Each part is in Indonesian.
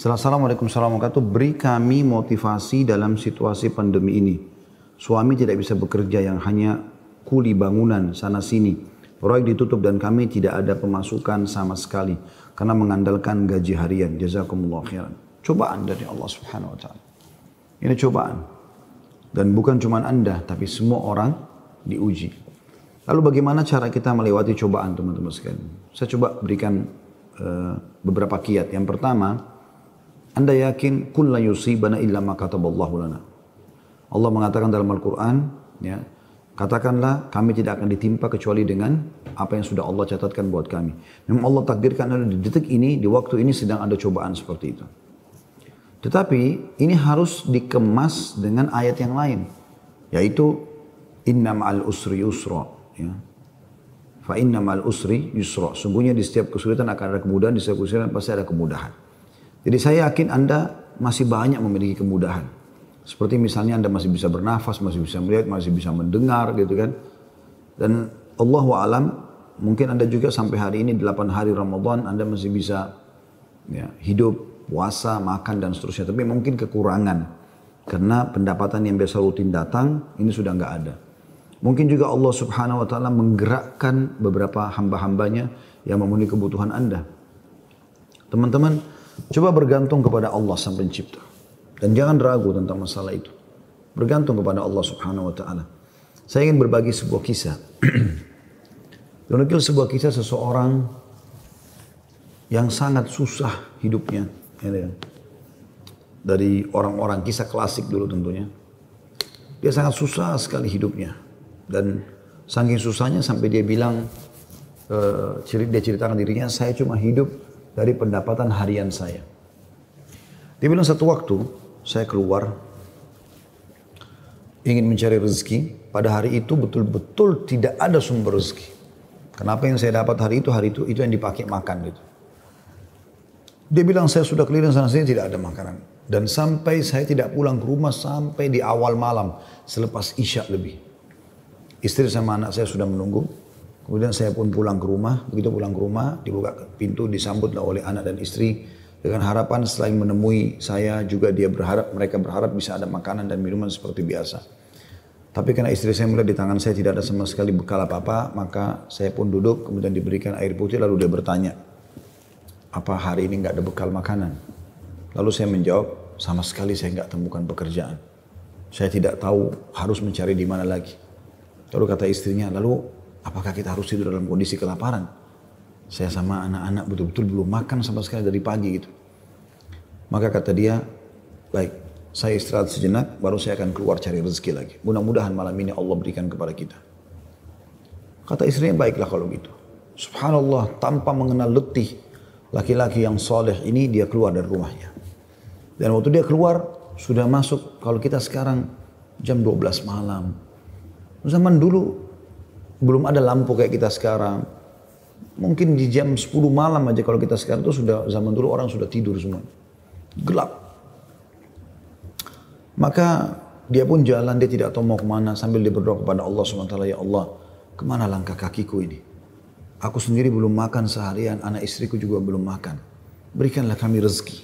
Assalamualaikum warahmatullahi wabarakatuh. Beri kami motivasi dalam situasi pandemi ini. Suami tidak bisa bekerja yang hanya kuli bangunan sana sini. Proyek ditutup dan kami tidak ada pemasukan sama sekali karena mengandalkan gaji harian. Jazakumullah khairan. Cobaan dari Allah Subhanahu wa taala. Ini cobaan. Dan bukan cuma Anda, tapi semua orang diuji. Lalu bagaimana cara kita melewati cobaan teman-teman sekalian? Saya coba berikan uh, beberapa kiat. Yang pertama, Anda yakin kulla yusibana illa ma kataballahu lana. Allah mengatakan dalam Al-Quran, ya, katakanlah kami tidak akan ditimpa kecuali dengan apa yang sudah Allah catatkan buat kami. Memang Allah takdirkan ada di detik ini, di waktu ini sedang ada cobaan seperti itu. Tetapi ini harus dikemas dengan ayat yang lain. Yaitu inna ma'al usri yusra. Ya. Fa inna ma'al usri yusra. Sungguhnya di setiap kesulitan akan ada kemudahan, di setiap kesulitan pasti ada kemudahan. Jadi saya yakin Anda masih banyak memiliki kemudahan. Seperti misalnya Anda masih bisa bernafas, masih bisa melihat, masih bisa mendengar gitu kan. Dan Allah alam mungkin Anda juga sampai hari ini 8 hari Ramadan Anda masih bisa ya, hidup puasa, makan dan seterusnya. Tapi mungkin kekurangan karena pendapatan yang biasa rutin datang ini sudah nggak ada. Mungkin juga Allah Subhanahu wa taala menggerakkan beberapa hamba-hambanya yang memenuhi kebutuhan Anda. Teman-teman, coba bergantung kepada Allah sang pencipta. Dan jangan ragu tentang masalah itu. Bergantung kepada Allah Subhanahu wa taala. Saya ingin berbagi sebuah kisah. Menukil sebuah kisah seseorang yang sangat susah hidupnya ini dari orang-orang kisah klasik dulu tentunya. Dia sangat susah sekali hidupnya. Dan saking susahnya sampai dia bilang, uh, dia ceritakan dirinya, saya cuma hidup dari pendapatan harian saya. Dia bilang satu waktu, saya keluar, ingin mencari rezeki, pada hari itu betul-betul tidak ada sumber rezeki. Kenapa yang saya dapat hari itu, hari itu, itu yang dipakai makan gitu. Dia bilang saya sudah keliling sana sini tidak ada makanan. Dan sampai saya tidak pulang ke rumah sampai di awal malam selepas isya lebih. Istri sama anak saya sudah menunggu. Kemudian saya pun pulang ke rumah. Begitu pulang ke rumah dibuka pintu disambutlah oleh anak dan istri. Dengan harapan selain menemui saya juga dia berharap mereka berharap bisa ada makanan dan minuman seperti biasa. Tapi karena istri saya melihat di tangan saya tidak ada sama sekali bekal apa-apa, maka saya pun duduk kemudian diberikan air putih lalu dia bertanya, apa hari ini nggak ada bekal makanan? Lalu saya menjawab, sama sekali saya nggak temukan pekerjaan. Saya tidak tahu harus mencari di mana lagi. Lalu kata istrinya, lalu apakah kita harus tidur dalam kondisi kelaparan? Saya sama anak-anak betul-betul belum makan sama sekali dari pagi gitu. Maka kata dia, baik, saya istirahat sejenak, baru saya akan keluar cari rezeki lagi. Mudah-mudahan malam ini Allah berikan kepada kita. Kata istrinya, baiklah kalau gitu. Subhanallah, tanpa mengenal letih, laki-laki yang soleh ini dia keluar dari rumahnya. Dan waktu dia keluar sudah masuk kalau kita sekarang jam 12 malam. Zaman dulu belum ada lampu kayak kita sekarang. Mungkin di jam 10 malam aja kalau kita sekarang itu sudah zaman dulu orang sudah tidur semua. Gelap. Maka dia pun jalan, dia tidak tahu mau ke mana sambil dia berdoa kepada Allah SWT, Ya Allah, ke mana langkah kakiku ini? Aku sendiri belum makan seharian, anak istriku juga belum makan. Berikanlah kami rezeki.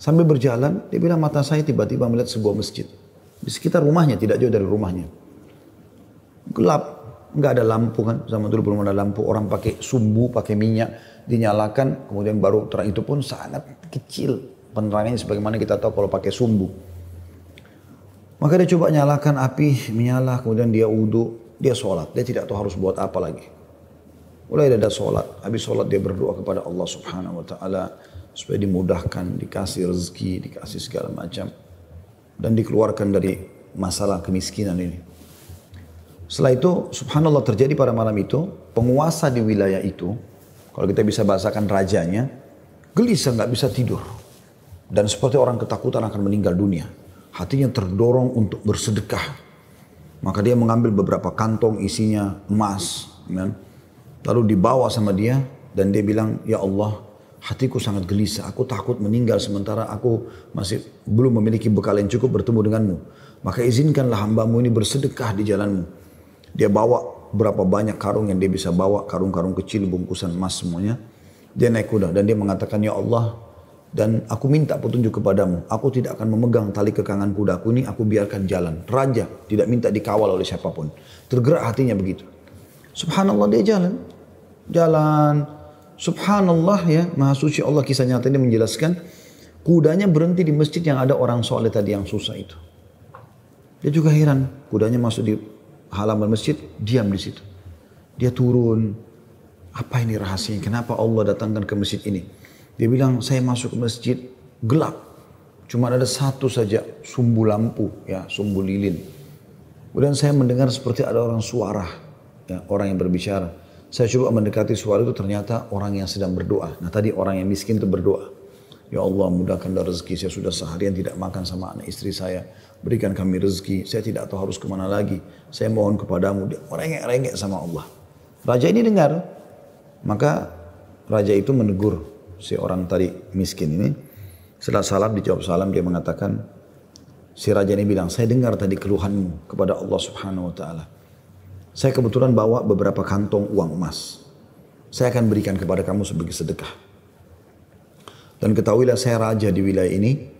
Sambil berjalan, dia bilang mata saya tiba-tiba melihat sebuah masjid. Di sekitar rumahnya, tidak jauh dari rumahnya. Gelap, nggak ada lampu kan. Zaman dulu belum ada lampu. Orang pakai sumbu, pakai minyak, dinyalakan. Kemudian baru terang itu pun sangat kecil penerangannya sebagaimana kita tahu kalau pakai sumbu. Maka dia coba nyalakan api, menyala, kemudian dia wudhu, dia sholat. Dia tidak tahu harus buat apa lagi. Mulai ada sholat. Habis sholat dia berdoa kepada Allah subhanahu wa ta'ala. Supaya dimudahkan, dikasih rezeki, dikasih segala macam. Dan dikeluarkan dari masalah kemiskinan ini. Setelah itu subhanallah terjadi pada malam itu. Penguasa di wilayah itu. Kalau kita bisa bahasakan rajanya. Gelisah nggak bisa tidur. Dan seperti orang ketakutan akan meninggal dunia. Hatinya terdorong untuk bersedekah. Maka dia mengambil beberapa kantong isinya emas. kan? Lalu dibawa sama dia dan dia bilang, Ya Allah, hatiku sangat gelisah. Aku takut meninggal sementara aku masih belum memiliki bekal yang cukup bertemu denganmu. Maka izinkanlah hambamu ini bersedekah di jalanmu. Dia bawa berapa banyak karung yang dia bisa bawa, karung-karung kecil, bungkusan emas semuanya. Dia naik kuda dan dia mengatakan, Ya Allah, dan aku minta petunjuk kepadamu. Aku tidak akan memegang tali kekangan kudaku ini, aku biarkan jalan. Raja tidak minta dikawal oleh siapa pun. Tergerak hatinya begitu. Subhanallah dia jalan. Jalan. Subhanallah ya, Maha Suci Allah kisah nyata ini menjelaskan kudanya berhenti di masjid yang ada orang soleh tadi yang susah itu. Dia juga heran, kudanya masuk di halaman masjid, diam di situ. Dia turun, apa ini rahasianya? Kenapa Allah datangkan ke masjid ini? Dia bilang, saya masuk ke masjid gelap. Cuma ada satu saja sumbu lampu, ya sumbu lilin. Kemudian saya mendengar seperti ada orang suara, ya, orang yang berbicara. Saya coba mendekati suara itu ternyata orang yang sedang berdoa. Nah tadi orang yang miskin itu berdoa. Ya Allah mudahkanlah rezeki. Saya sudah seharian tidak makan sama anak istri saya. Berikan kami rezeki. Saya tidak tahu harus ke mana lagi. Saya mohon kepadamu. Dia rengek-rengek sama Allah. Raja ini dengar. Maka raja itu menegur si orang tadi miskin ini. Setelah salam dijawab salam dia mengatakan. Si raja ini bilang saya dengar tadi keluhanmu kepada Allah subhanahu wa ta'ala. Saya kebetulan bawa beberapa kantong uang emas. Saya akan berikan kepada kamu sebagai sedekah. Dan ketahuilah saya raja di wilayah ini.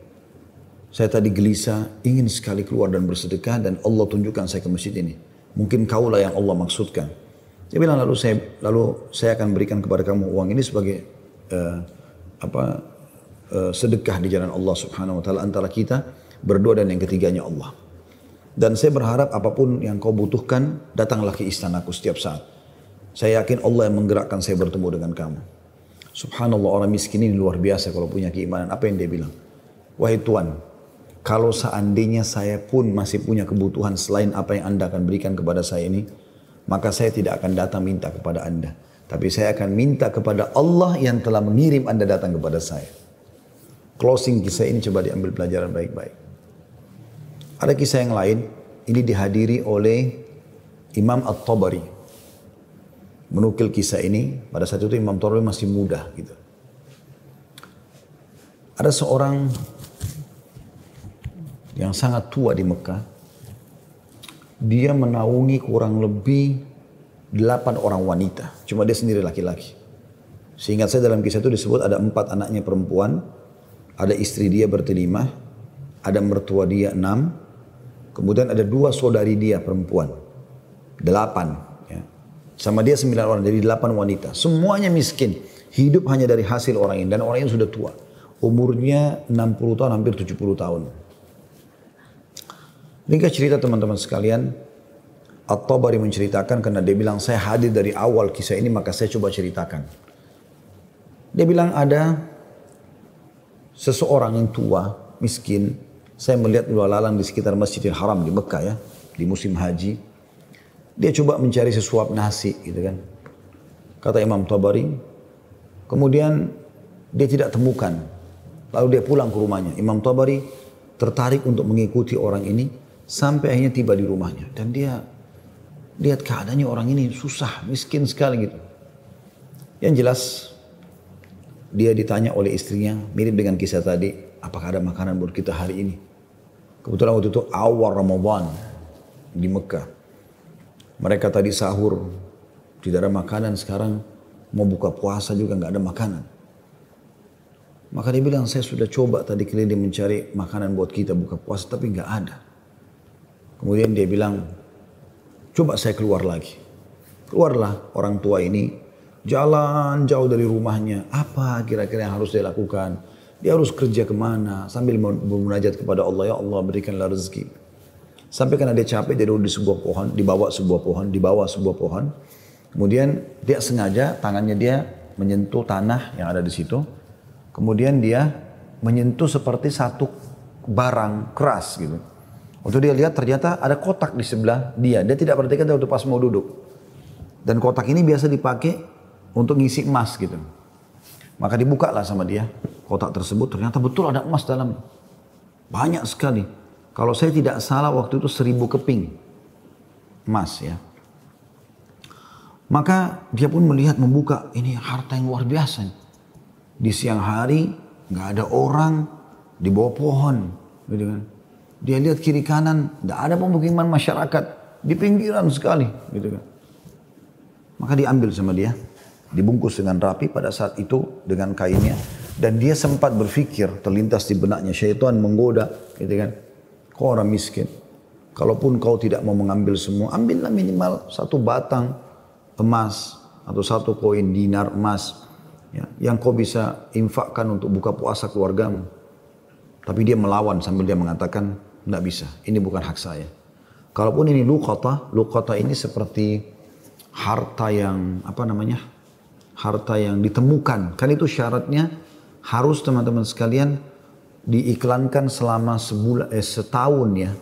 Saya tadi gelisah, ingin sekali keluar dan bersedekah dan Allah tunjukkan saya ke masjid ini. Mungkin kaulah yang Allah maksudkan. Saya bilang lalu saya lalu saya akan berikan kepada kamu uang ini sebagai uh, apa uh, sedekah di jalan Allah Subhanahu wa taala antara kita berdua dan yang ketiganya Allah. Dan saya berharap apa pun yang kau butuhkan, datanglah ke istanaku setiap saat. Saya yakin Allah yang menggerakkan saya bertemu dengan kamu. Subhanallah orang miskin ini luar biasa kalau punya keimanan. Apa yang dia bilang? Wahai Tuhan, kalau seandainya saya pun masih punya kebutuhan selain apa yang anda akan berikan kepada saya ini, maka saya tidak akan datang minta kepada anda. Tapi saya akan minta kepada Allah yang telah mengirim anda datang kepada saya. Closing kisah ini coba diambil pelajaran baik-baik. Ada kisah yang lain, ini dihadiri oleh Imam At-Tabari. Menukil kisah ini, pada saat itu Imam Tabari masih muda gitu. Ada seorang yang sangat tua di Mekah. Dia menaungi kurang lebih delapan orang wanita. Cuma dia sendiri laki-laki. Seingat saya dalam kisah itu disebut ada empat anaknya perempuan. Ada istri dia bertelima. Ada mertua dia enam Kemudian ada dua saudari dia perempuan. Delapan. Sama dia sembilan orang. Jadi delapan wanita. Semuanya miskin. Hidup hanya dari hasil orang ini. Dan orang ini sudah tua. Umurnya 60 tahun, hampir 70 tahun. Ringkas cerita teman-teman sekalian. At-Tabari menceritakan karena dia bilang saya hadir dari awal kisah ini maka saya coba ceritakan. Dia bilang ada seseorang yang tua, miskin, saya melihat dua lalang di sekitar Masjidil Haram di Mekah ya, di musim haji. Dia coba mencari sesuap nasi gitu kan. Kata Imam Tabari. Kemudian dia tidak temukan. Lalu dia pulang ke rumahnya. Imam Tabari tertarik untuk mengikuti orang ini sampai akhirnya tiba di rumahnya. Dan dia lihat keadaannya orang ini susah, miskin sekali gitu. Yang jelas dia ditanya oleh istrinya, mirip dengan kisah tadi, apakah ada makanan buat kita hari ini? Kebetulan waktu itu awal Ramadan di Mekah. Mereka tadi sahur, tidak ada makanan sekarang mau buka puasa juga nggak ada makanan. Maka dia bilang saya sudah coba tadi keliling mencari makanan buat kita buka puasa tapi nggak ada. Kemudian dia bilang coba saya keluar lagi. Keluarlah orang tua ini jalan jauh dari rumahnya. Apa kira-kira yang harus dia lakukan? Dia harus kerja ke mana sambil bermunajat kepada Allah. Ya Allah berikanlah rezeki. Sampai karena dia capek dia duduk di sebuah pohon, dibawa sebuah pohon, dibawa sebuah pohon. Kemudian dia sengaja tangannya dia menyentuh tanah yang ada di situ. Kemudian dia menyentuh seperti satu barang keras gitu. Waktu dia lihat ternyata ada kotak di sebelah dia. Dia tidak perhatikan waktu pas mau duduk. Dan kotak ini biasa dipakai untuk ngisi emas gitu. Maka dibuka lah sama dia kotak tersebut ternyata betul ada emas dalam banyak sekali. Kalau saya tidak salah waktu itu seribu keping emas ya. Maka dia pun melihat membuka ini harta yang luar biasa. Di siang hari nggak ada orang di bawah pohon, gitu kan. Dia lihat kiri kanan, tidak ada pemukiman masyarakat di pinggiran sekali, gitu kan. Maka diambil sama dia dibungkus dengan rapi pada saat itu dengan kainnya. Dan dia sempat berpikir, terlintas di benaknya, syaitan menggoda, gitu kan. Kau orang miskin. Kalaupun kau tidak mau mengambil semua, ambillah minimal satu batang emas atau satu koin dinar emas ya, yang kau bisa infakkan untuk buka puasa keluargamu. Tapi dia melawan sambil dia mengatakan, tidak bisa, ini bukan hak saya. Kalaupun ini lukata, lukata ini seperti harta yang apa namanya? Harta yang ditemukan. Kan itu syaratnya harus teman-teman sekalian diiklankan selama sebulan eh, setahun ya.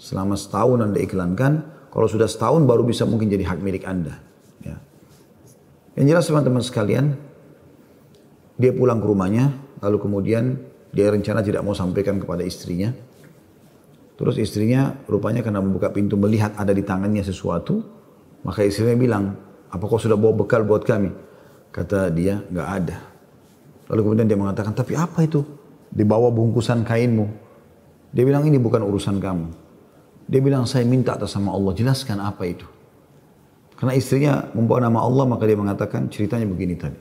Selama setahun Anda iklankan, kalau sudah setahun baru bisa mungkin jadi hak milik Anda. Ya. Yang jelas teman-teman sekalian, dia pulang ke rumahnya, lalu kemudian dia rencana tidak mau sampaikan kepada istrinya. Terus istrinya rupanya karena membuka pintu melihat ada di tangannya sesuatu, maka istrinya bilang, apa kau sudah bawa bekal buat kami? Kata dia, nggak ada. Lalu kemudian dia mengatakan, tapi apa itu? Di bawah bungkusan kainmu. Dia bilang, ini bukan urusan kamu. Dia bilang, saya minta atas sama Allah, jelaskan apa itu. Karena istrinya membawa nama Allah, maka dia mengatakan, ceritanya begini tadi.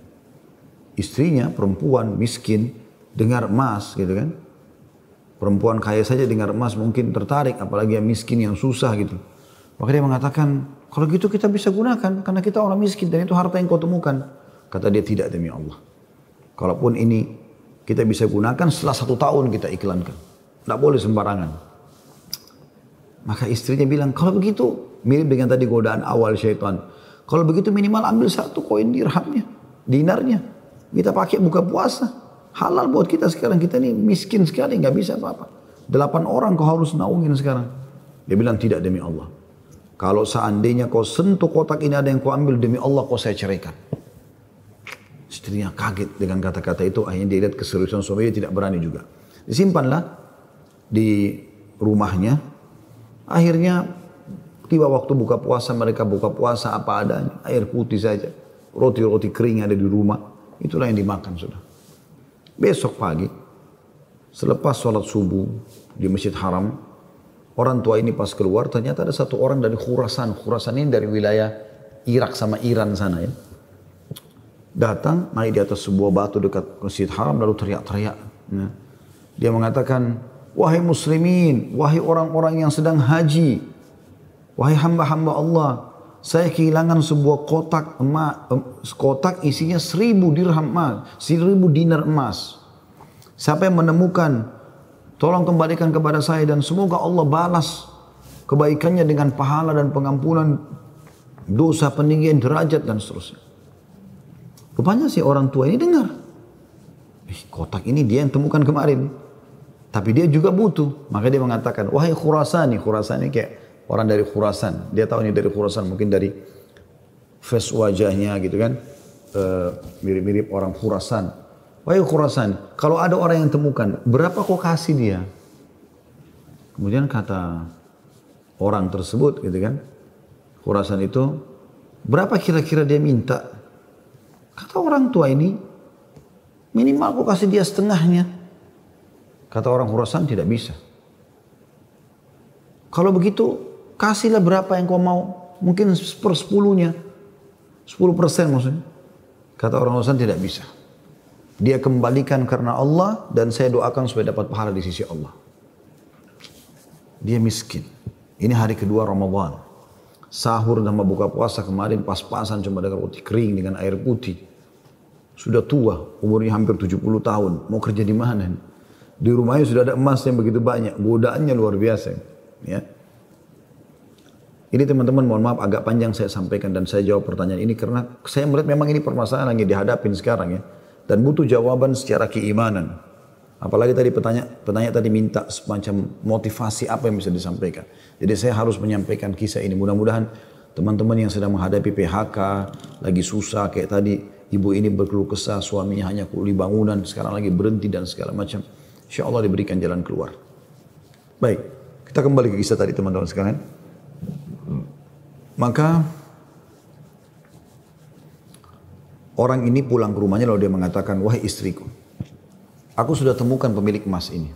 Istrinya, perempuan, miskin, dengar emas gitu kan. Perempuan kaya saja dengar emas mungkin tertarik, apalagi yang miskin yang susah gitu. Maka dia mengatakan, kalau gitu kita bisa gunakan karena kita orang miskin dan itu harta yang kau temukan. Kata dia tidak demi Allah. Kalaupun ini kita bisa gunakan setelah satu tahun kita iklankan. Tidak boleh sembarangan. Maka istrinya bilang, kalau begitu mirip dengan tadi godaan awal syaitan. Kalau begitu minimal ambil satu koin dirhamnya, dinarnya. Kita pakai buka puasa. Halal buat kita sekarang. Kita ini miskin sekali, nggak bisa apa-apa. Delapan orang kau harus naungin sekarang. Dia bilang tidak demi Allah. Kalau seandainya kau sentuh kotak ini ada yang kau ambil demi Allah kau saya ceraikan. Istrinya kaget dengan kata-kata itu. Akhirnya dia lihat keseriusan suami dia tidak berani juga. Disimpanlah di rumahnya. Akhirnya tiba waktu buka puasa mereka buka puasa apa adanya. Air putih saja. Roti-roti kering ada di rumah. Itulah yang dimakan sudah. Besok pagi, selepas sholat subuh di Masjid Haram, orang tua ini pas keluar ternyata ada satu orang dari Khurasan. Khurasan ini dari wilayah Irak sama Iran sana ya. Datang naik di atas sebuah batu dekat Masjid Haram lalu teriak-teriak. Ya. Dia mengatakan, wahai muslimin, wahai orang-orang yang sedang haji, wahai hamba-hamba Allah, saya kehilangan sebuah kotak emas, kotak isinya seribu dirham emas, seribu dinar emas. Siapa yang menemukan, tolong kembalikan kepada saya dan semoga Allah balas kebaikannya dengan pahala dan pengampunan dosa peninggian derajat dan seterusnya. Rupanya si orang tua ini dengar. Eh, kotak ini dia yang temukan kemarin. Tapi dia juga butuh. Maka dia mengatakan, wahai Khurasani. Khurasani kayak orang dari Khurasan. Dia tahu ini dari Khurasan, mungkin dari face wajahnya gitu kan. Eh, mirip-mirip uh, orang Khurasan. Wahai Khurasan, kalau ada orang yang temukan, berapa kau kasih dia? Kemudian kata orang tersebut gitu kan. Khurasan itu, berapa kira-kira dia minta? Kata orang tua ini, minimal kau kasih dia setengahnya. Kata orang Khurasan tidak bisa. Kalau begitu Kasihlah berapa yang kau mau. Mungkin per sepuluhnya. Sepuluh persen maksudnya. Kata orang Urusan tidak bisa. Dia kembalikan karena Allah dan saya doakan supaya dapat pahala di sisi Allah. Dia miskin. Ini hari kedua Ramadan. Sahur dan buka puasa kemarin pas-pasan cuma dengan roti kering dengan air putih. Sudah tua, umurnya hampir 70 tahun. Mau kerja di mana? Di rumahnya sudah ada emas yang begitu banyak. Godaannya luar biasa. Ya. Ini teman-teman mohon maaf agak panjang saya sampaikan dan saya jawab pertanyaan ini karena saya melihat memang ini permasalahan yang dihadapin sekarang ya. Dan butuh jawaban secara keimanan. Apalagi tadi petanya, petanya tadi minta semacam motivasi apa yang bisa disampaikan. Jadi saya harus menyampaikan kisah ini. Mudah-mudahan teman-teman yang sedang menghadapi PHK, lagi susah kayak tadi ibu ini berkeluh kesah, suaminya hanya kuli bangunan, sekarang lagi berhenti dan segala macam. Insya Allah diberikan jalan keluar. Baik, kita kembali ke kisah tadi teman-teman sekalian. Maka orang ini pulang ke rumahnya lalu dia mengatakan, wahai istriku, aku sudah temukan pemilik emas ini.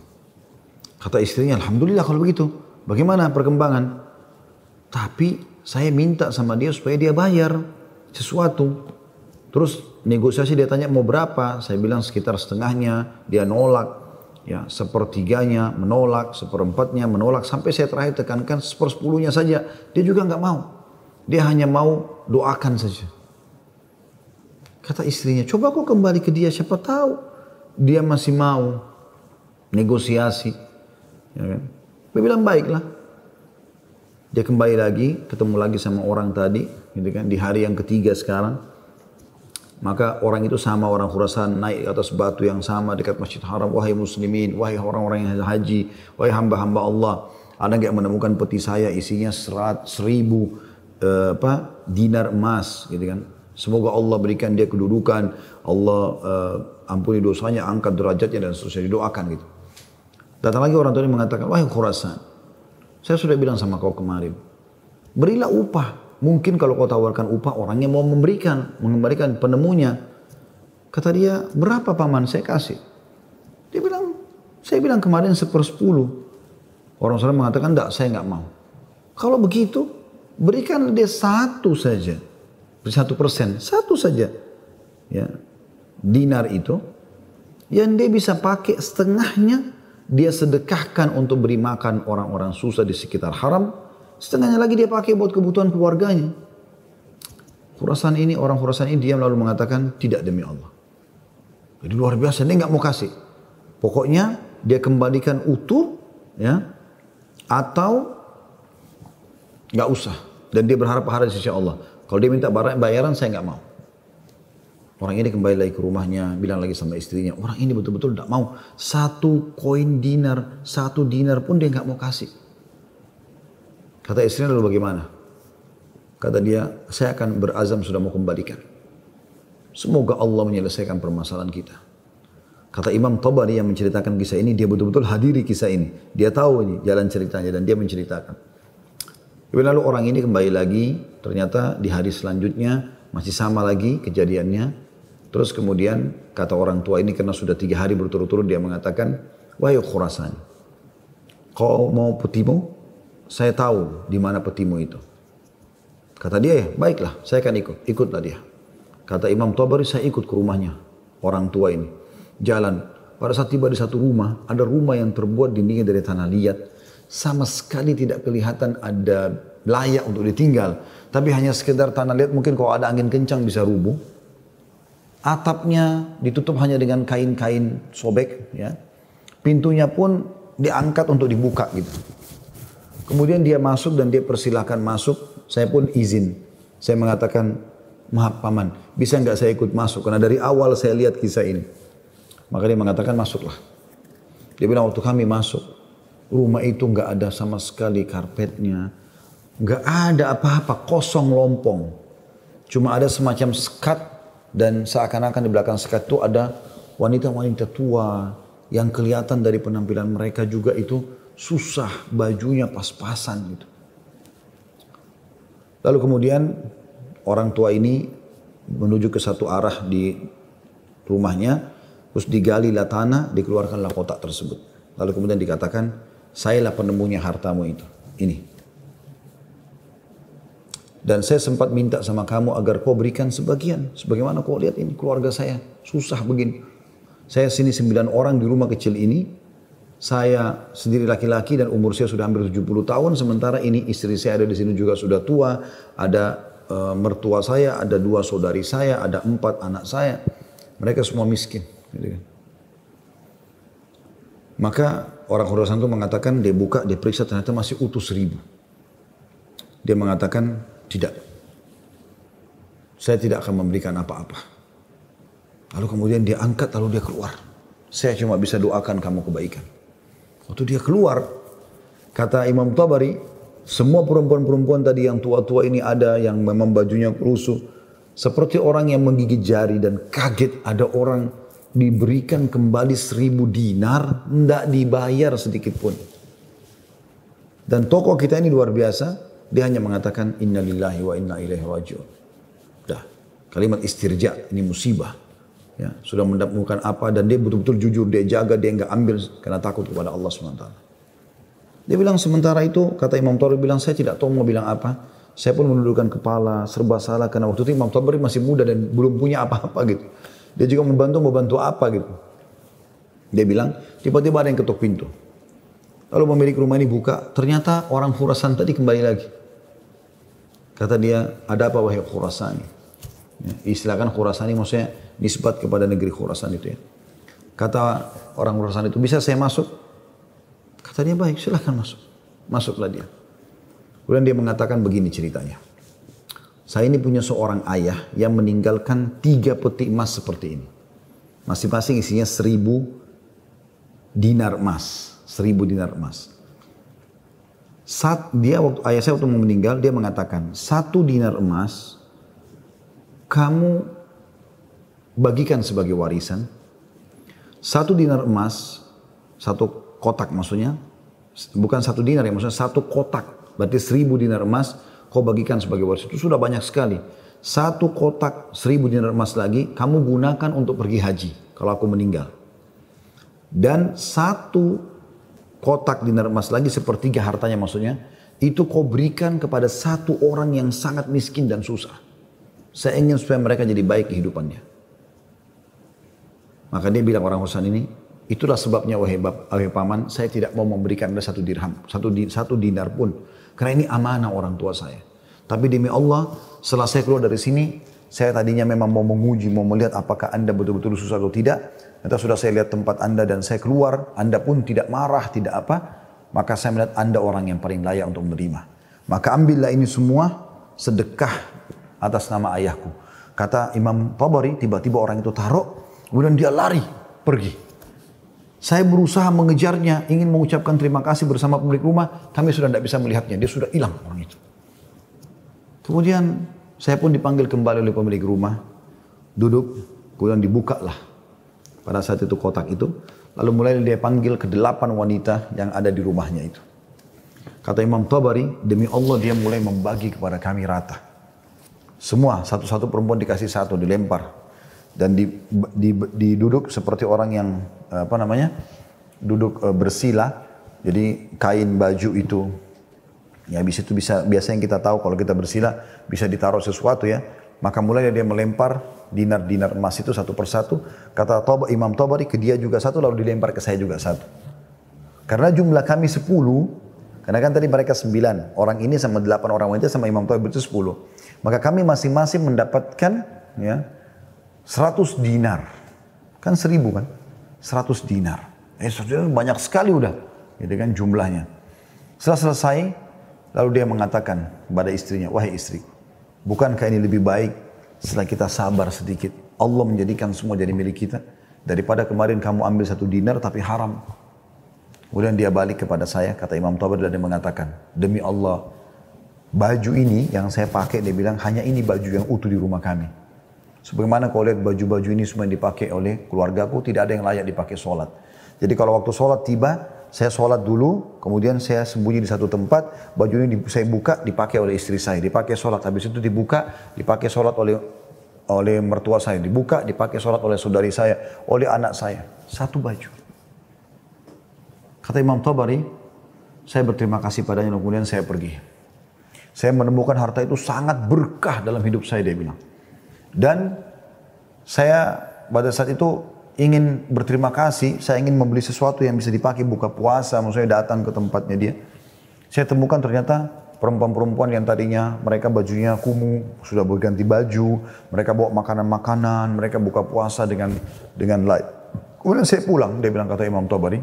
Kata istrinya, Alhamdulillah kalau begitu. Bagaimana perkembangan? Tapi saya minta sama dia supaya dia bayar sesuatu. Terus negosiasi dia tanya mau berapa, saya bilang sekitar setengahnya, dia nolak, ya sepertiganya menolak, seperempatnya menolak, sampai saya terakhir tekankan sepersepuluhnya saja, dia juga nggak mau. Dia hanya mau doakan saja. Kata istrinya, coba kau kembali ke dia, siapa tahu dia masih mau negosiasi. Ya kan? Dia bilang baiklah. Dia kembali lagi, ketemu lagi sama orang tadi, gitu kan, di hari yang ketiga sekarang. Maka orang itu sama orang Khurasan naik ke atas batu yang sama dekat Masjid Haram. Wahai muslimin, wahai orang-orang yang haji, wahai hamba-hamba Allah. Ada nggak menemukan peti saya isinya serat, seribu uh, apa, dinar emas gitu kan. Semoga Allah berikan dia kedudukan, Allah uh, ampuni dosanya, angkat derajatnya dan seterusnya didoakan gitu. Datang lagi orang tua mengatakan, wahai Khurasan, saya sudah bilang sama kau kemarin, berilah upah Mungkin kalau kau tawarkan upah orangnya mau memberikan, mengembalikan penemunya. Kata dia, berapa paman saya kasih? Dia bilang, saya bilang kemarin sepersepuluh. Orang orang mengatakan, enggak saya enggak mau. Kalau begitu, berikan dia satu saja. Satu persen, satu saja. Ya, dinar itu, yang dia bisa pakai setengahnya, dia sedekahkan untuk beri makan orang-orang susah di sekitar haram, Setengahnya lagi dia pakai buat kebutuhan keluarganya. Khurasan ini, orang Khurasan ini diam lalu mengatakan tidak demi Allah. Jadi luar biasa, dia nggak mau kasih. Pokoknya dia kembalikan utuh, ya, atau nggak usah. Dan dia berharap pahala di sisi Allah. Kalau dia minta bayaran, saya nggak mau. Orang ini kembali lagi ke rumahnya, bilang lagi sama istrinya, orang ini betul-betul tidak mau. Satu koin dinar, satu dinar pun dia nggak mau kasih. Kata istrinya lalu bagaimana? Kata dia, saya akan berazam sudah mau kembalikan. Semoga Allah menyelesaikan permasalahan kita. Kata Imam Tabari yang menceritakan kisah ini, dia betul-betul hadiri kisah ini. Dia tahu ini jalan ceritanya dan dia menceritakan. Lalu orang ini kembali lagi, ternyata di hari selanjutnya masih sama lagi kejadiannya. Terus kemudian kata orang tua ini karena sudah tiga hari berturut-turut dia mengatakan, Wahai Khurasan, kau mau putimu? Saya tahu di mana petimu itu. Kata dia, ya, baiklah, saya akan ikut. Ikutlah dia. Kata Imam Tabari, saya ikut ke rumahnya. Orang tua ini. Jalan. Pada saat tiba di satu rumah, ada rumah yang terbuat dindingnya dari tanah liat. Sama sekali tidak kelihatan ada layak untuk ditinggal. Tapi hanya sekedar tanah liat, mungkin kalau ada angin kencang bisa rubuh. Atapnya ditutup hanya dengan kain-kain sobek. ya Pintunya pun diangkat untuk dibuka gitu. Kemudian dia masuk dan dia persilahkan masuk. Saya pun izin. Saya mengatakan, maaf paman, bisa nggak saya ikut masuk? Karena dari awal saya lihat kisah ini. Maka dia mengatakan masuklah. Dia bilang waktu kami masuk, rumah itu nggak ada sama sekali karpetnya, nggak ada apa-apa, kosong lompong. Cuma ada semacam sekat dan seakan-akan di belakang sekat itu ada wanita-wanita tua yang kelihatan dari penampilan mereka juga itu susah bajunya pas-pasan gitu. Lalu kemudian orang tua ini menuju ke satu arah di rumahnya, terus digali lah tanah, dikeluarkanlah kotak tersebut. Lalu kemudian dikatakan, sayalah penemunya hartamu itu. Ini. Dan saya sempat minta sama kamu agar kau berikan sebagian. Sebagaimana kau lihat ini keluarga saya susah begini. Saya sini sembilan orang di rumah kecil ini, saya sendiri laki-laki dan umur saya sudah hampir 70 tahun sementara ini istri saya ada di sini juga sudah tua. Ada e, mertua saya ada dua saudari saya ada empat anak saya. Mereka semua miskin gitu kan. maka orang Khurasan itu mengatakan dia buka dia periksa ternyata masih utuh seribu dia mengatakan tidak. Saya tidak akan memberikan apa-apa. Lalu kemudian dia angkat lalu dia keluar. Saya cuma bisa doakan kamu kebaikan Waktu dia keluar, kata Imam Tabari, semua perempuan-perempuan tadi yang tua-tua ini ada yang memang bajunya rusuh. Seperti orang yang menggigit jari dan kaget ada orang diberikan kembali seribu dinar, tidak dibayar sedikit pun. Dan tokoh kita ini luar biasa, dia hanya mengatakan inna lillahi wa inna ilaihi rajiun. Dah, kalimat istirja ini musibah ya, sudah mendapatkan apa dan dia betul-betul jujur dia jaga dia nggak ambil karena takut kepada Allah swt. Dia bilang sementara itu kata Imam Tori bilang saya tidak tahu mau bilang apa. Saya pun menundukkan kepala, serba salah karena waktu itu Imam Tabari masih muda dan belum punya apa-apa gitu. Dia juga membantu, membantu apa gitu. Dia bilang, tiba-tiba ada yang ketuk pintu. Lalu pemilik rumah ini buka, ternyata orang Khurasan tadi kembali lagi. Kata dia, ada apa wahai Khurasani? Ya, istilahkan Khurasani maksudnya nisbat kepada negeri Khurasan itu ya. Kata orang Khurasan itu, bisa saya masuk? Kata dia, baik silahkan masuk. Masuklah dia. Kemudian dia mengatakan begini ceritanya. Saya ini punya seorang ayah yang meninggalkan tiga peti emas seperti ini. Masing-masing isinya seribu dinar emas. Seribu dinar emas. Saat dia waktu ayah saya waktu meninggal dia mengatakan satu dinar emas kamu bagikan sebagai warisan. Satu dinar emas, satu kotak maksudnya, bukan satu dinar ya maksudnya satu kotak Berarti seribu dinar emas kau bagikan sebagai waris. Itu sudah banyak sekali. Satu kotak seribu dinar emas lagi kamu gunakan untuk pergi haji. Kalau aku meninggal. Dan satu kotak dinar emas lagi sepertiga hartanya maksudnya. Itu kau berikan kepada satu orang yang sangat miskin dan susah. Saya ingin supaya mereka jadi baik kehidupannya. Maka dia bilang orang Husain ini, itulah sebabnya wahai, wahai paman, saya tidak mau memberikan anda satu dirham, satu, satu dinar pun. Karena ini amanah orang tua saya. Tapi demi Allah, setelah saya keluar dari sini, saya tadinya memang mau menguji, mau melihat apakah Anda betul-betul susah atau tidak. Ternyata sudah saya lihat tempat Anda dan saya keluar, Anda pun tidak marah, tidak apa. Maka saya melihat Anda orang yang paling layak untuk menerima. Maka ambillah ini semua sedekah atas nama ayahku. Kata Imam Tabari, tiba-tiba orang itu taruh, kemudian dia lari, pergi. Saya berusaha mengejarnya, ingin mengucapkan terima kasih bersama pemilik rumah, kami sudah tidak bisa melihatnya, dia sudah hilang orang itu. Kemudian saya pun dipanggil kembali oleh pemilik rumah, duduk, kemudian dibuka lah pada saat itu kotak itu, lalu mulai dia panggil ke delapan wanita yang ada di rumahnya itu. Kata Imam Tabari, demi Allah dia mulai membagi kepada kami rata. Semua, satu-satu perempuan dikasih satu, dilempar dan di, di, diduduk seperti orang yang apa namanya duduk uh, bersila jadi kain baju itu ya bisa itu bisa biasanya kita tahu kalau kita bersila bisa ditaruh sesuatu ya. Maka mulai dia melempar dinar-dinar emas itu satu persatu. Kata Toba, Imam Tabari ke dia juga satu lalu dilempar ke saya juga satu. Karena jumlah kami sepuluh karena kan tadi mereka sembilan orang ini sama delapan orang wanita sama Imam Tabari itu sepuluh. Maka kami masing-masing mendapatkan ya 100 dinar. Kan seribu kan? 100 dinar. Eh, dinar banyak sekali udah. Gitu kan jumlahnya. Setelah selesai, lalu dia mengatakan kepada istrinya, wahai istri, bukankah ini lebih baik setelah kita sabar sedikit? Allah menjadikan semua jadi milik kita. Daripada kemarin kamu ambil satu dinar tapi haram. Kemudian dia balik kepada saya, kata Imam Tabari dan dia mengatakan, demi Allah, baju ini yang saya pakai, dia bilang, hanya ini baju yang utuh di rumah kami. Sebagaimana kau lihat baju-baju ini semua yang dipakai oleh keluargaku, tidak ada yang layak dipakai sholat. Jadi kalau waktu sholat tiba, saya sholat dulu, kemudian saya sembunyi di satu tempat, baju ini saya buka, dipakai oleh istri saya, dipakai sholat. Habis itu dibuka, dipakai sholat oleh oleh mertua saya, dibuka, dipakai sholat oleh saudari saya, oleh anak saya. Satu baju. Kata Imam Tabari, saya berterima kasih padanya, kemudian saya pergi. Saya menemukan harta itu sangat berkah dalam hidup saya, dia bilang. Dan saya pada saat itu ingin berterima kasih, saya ingin membeli sesuatu yang bisa dipakai buka puasa, maksudnya datang ke tempatnya dia. Saya temukan ternyata perempuan-perempuan yang tadinya mereka bajunya kumuh, sudah berganti baju, mereka bawa makanan-makanan, mereka buka puasa dengan dengan light. Kemudian saya pulang, dia bilang kata Imam Tabari,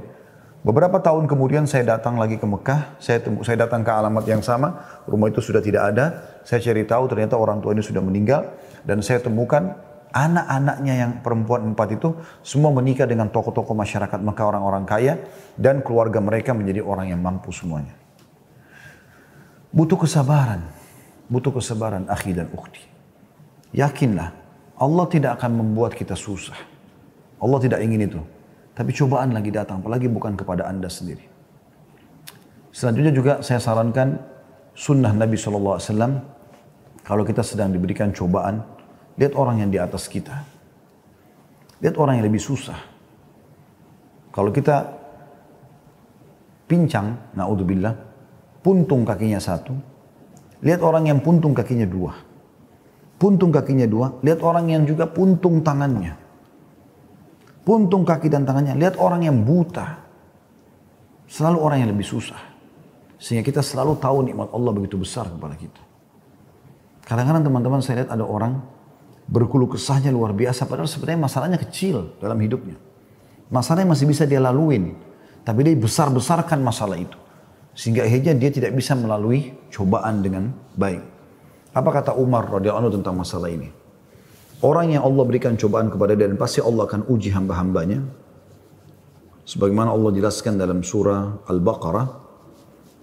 Beberapa tahun kemudian saya datang lagi ke Mekah, saya, saya datang ke alamat yang sama, rumah itu sudah tidak ada, saya cari tahu ternyata orang tua ini sudah meninggal, dan saya temukan anak-anaknya yang perempuan empat itu semua menikah dengan tokoh-tokoh masyarakat Mekah orang-orang kaya, dan keluarga mereka menjadi orang yang mampu semuanya. Butuh kesabaran, butuh kesabaran akhi dan ukhti. Yakinlah, Allah tidak akan membuat kita susah. Allah tidak ingin itu. Tapi cobaan lagi datang, apalagi bukan kepada anda sendiri. Selanjutnya juga saya sarankan sunnah Nabi SAW. Kalau kita sedang diberikan cobaan, lihat orang yang di atas kita. Lihat orang yang lebih susah. Kalau kita pincang, naudzubillah, puntung kakinya satu, lihat orang yang puntung kakinya dua. Puntung kakinya dua, lihat orang yang juga puntung tangannya. Puntung kaki dan tangannya, lihat orang yang buta. Selalu orang yang lebih susah. Sehingga kita selalu tahu nikmat Allah begitu besar kepada kita. Kadang-kadang teman-teman saya lihat ada orang berkuluh kesahnya luar biasa padahal sebenarnya masalahnya kecil dalam hidupnya. Masalahnya masih bisa dia laluin. Tapi dia besar-besarkan masalah itu. Sehingga akhirnya dia tidak bisa melalui cobaan dengan baik. Apa kata Umar radhiyallahu anhu tentang masalah ini? Orang yang Allah berikan cobaan kepada dia dan pasti Allah akan uji hamba-hambanya. Sebagaimana Allah jelaskan dalam surah Al-Baqarah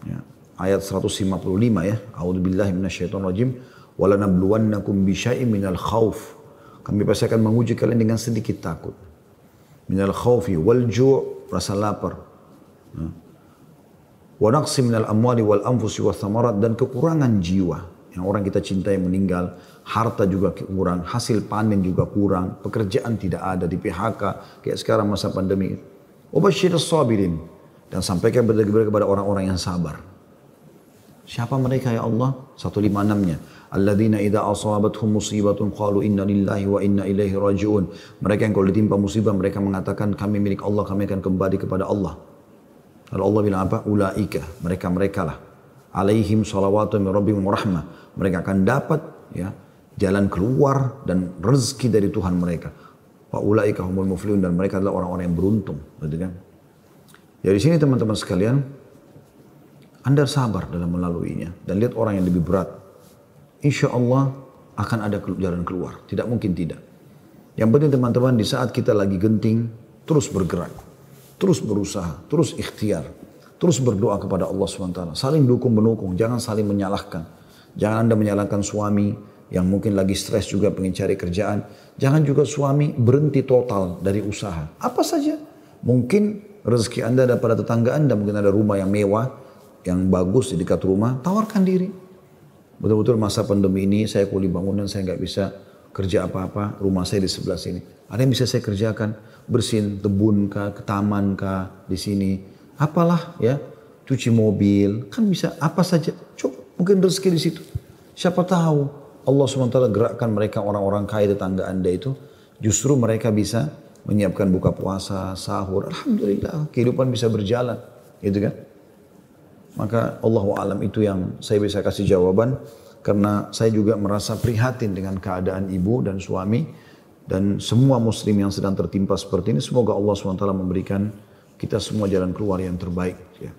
ya, ayat 155 ya. A'udzubillahi minasyaitonirrajim. Wala nabluwannakum bisyai'in minal khauf. Kami pasti akan menguji kalian dengan sedikit takut. Minal khaufi wal ju' rasa lapar. Ya wa naqsi minal amwali wal anfusi wa thamarat dan kekurangan jiwa yang orang kita cintai meninggal, harta juga kurang, hasil panen juga kurang, pekerjaan tidak ada di PHK kayak sekarang masa pandemi. Ubashir sabirin dan sampaikan kepada orang-orang yang sabar. Siapa mereka ya Allah? 156-nya. Alladzina idza asabatuhum musibatun qalu inna lillahi wa inna ilaihi rajiun. Mereka yang kalau ditimpa musibah mereka mengatakan kami milik Allah, kami akan kembali kepada Allah. Lalu Allah bilang apa? Ulaika, mereka-mereka lah. Alaihim salawatu min rabbihim rahmah. Mereka akan dapat ya jalan keluar dan rezeki dari Tuhan mereka. Wa ulaika humul muflihun dan mereka adalah orang-orang yang beruntung, gitu kan? Jadi sini teman-teman sekalian, Anda sabar dalam melaluinya dan lihat orang yang lebih berat. Insya Allah akan ada jalan keluar. Tidak mungkin tidak. Yang penting teman-teman di saat kita lagi genting, terus bergerak. Terus berusaha, terus ikhtiar, terus berdoa kepada Allah SWT. Saling dukung menukung, jangan saling menyalahkan. Jangan Anda menyalahkan suami yang mungkin lagi stres juga pengen cari kerjaan. Jangan juga suami berhenti total dari usaha. Apa saja. Mungkin rezeki Anda ada pada tetangga Anda, mungkin ada rumah yang mewah, yang bagus di dekat rumah, tawarkan diri. Betul-betul masa pandemi ini saya kuli bangunan, saya nggak bisa kerja apa-apa, rumah saya di sebelah sini. Ada yang bisa saya kerjakan, bersihin tebun kah, ke taman kah, di sini. Apalah ya, cuci mobil, kan bisa apa saja. Coba mungkin rezeki di situ. Siapa tahu Allah SWT gerakkan mereka orang-orang kaya tetangga anda itu, justru mereka bisa menyiapkan buka puasa, sahur. Alhamdulillah, kehidupan bisa berjalan. Gitu kan? Maka Allah alam itu yang saya bisa kasih jawaban karena saya juga merasa prihatin dengan keadaan ibu dan suami dan semua muslim yang sedang tertimpa seperti ini semoga Allah SWT memberikan kita semua jalan keluar yang terbaik ya.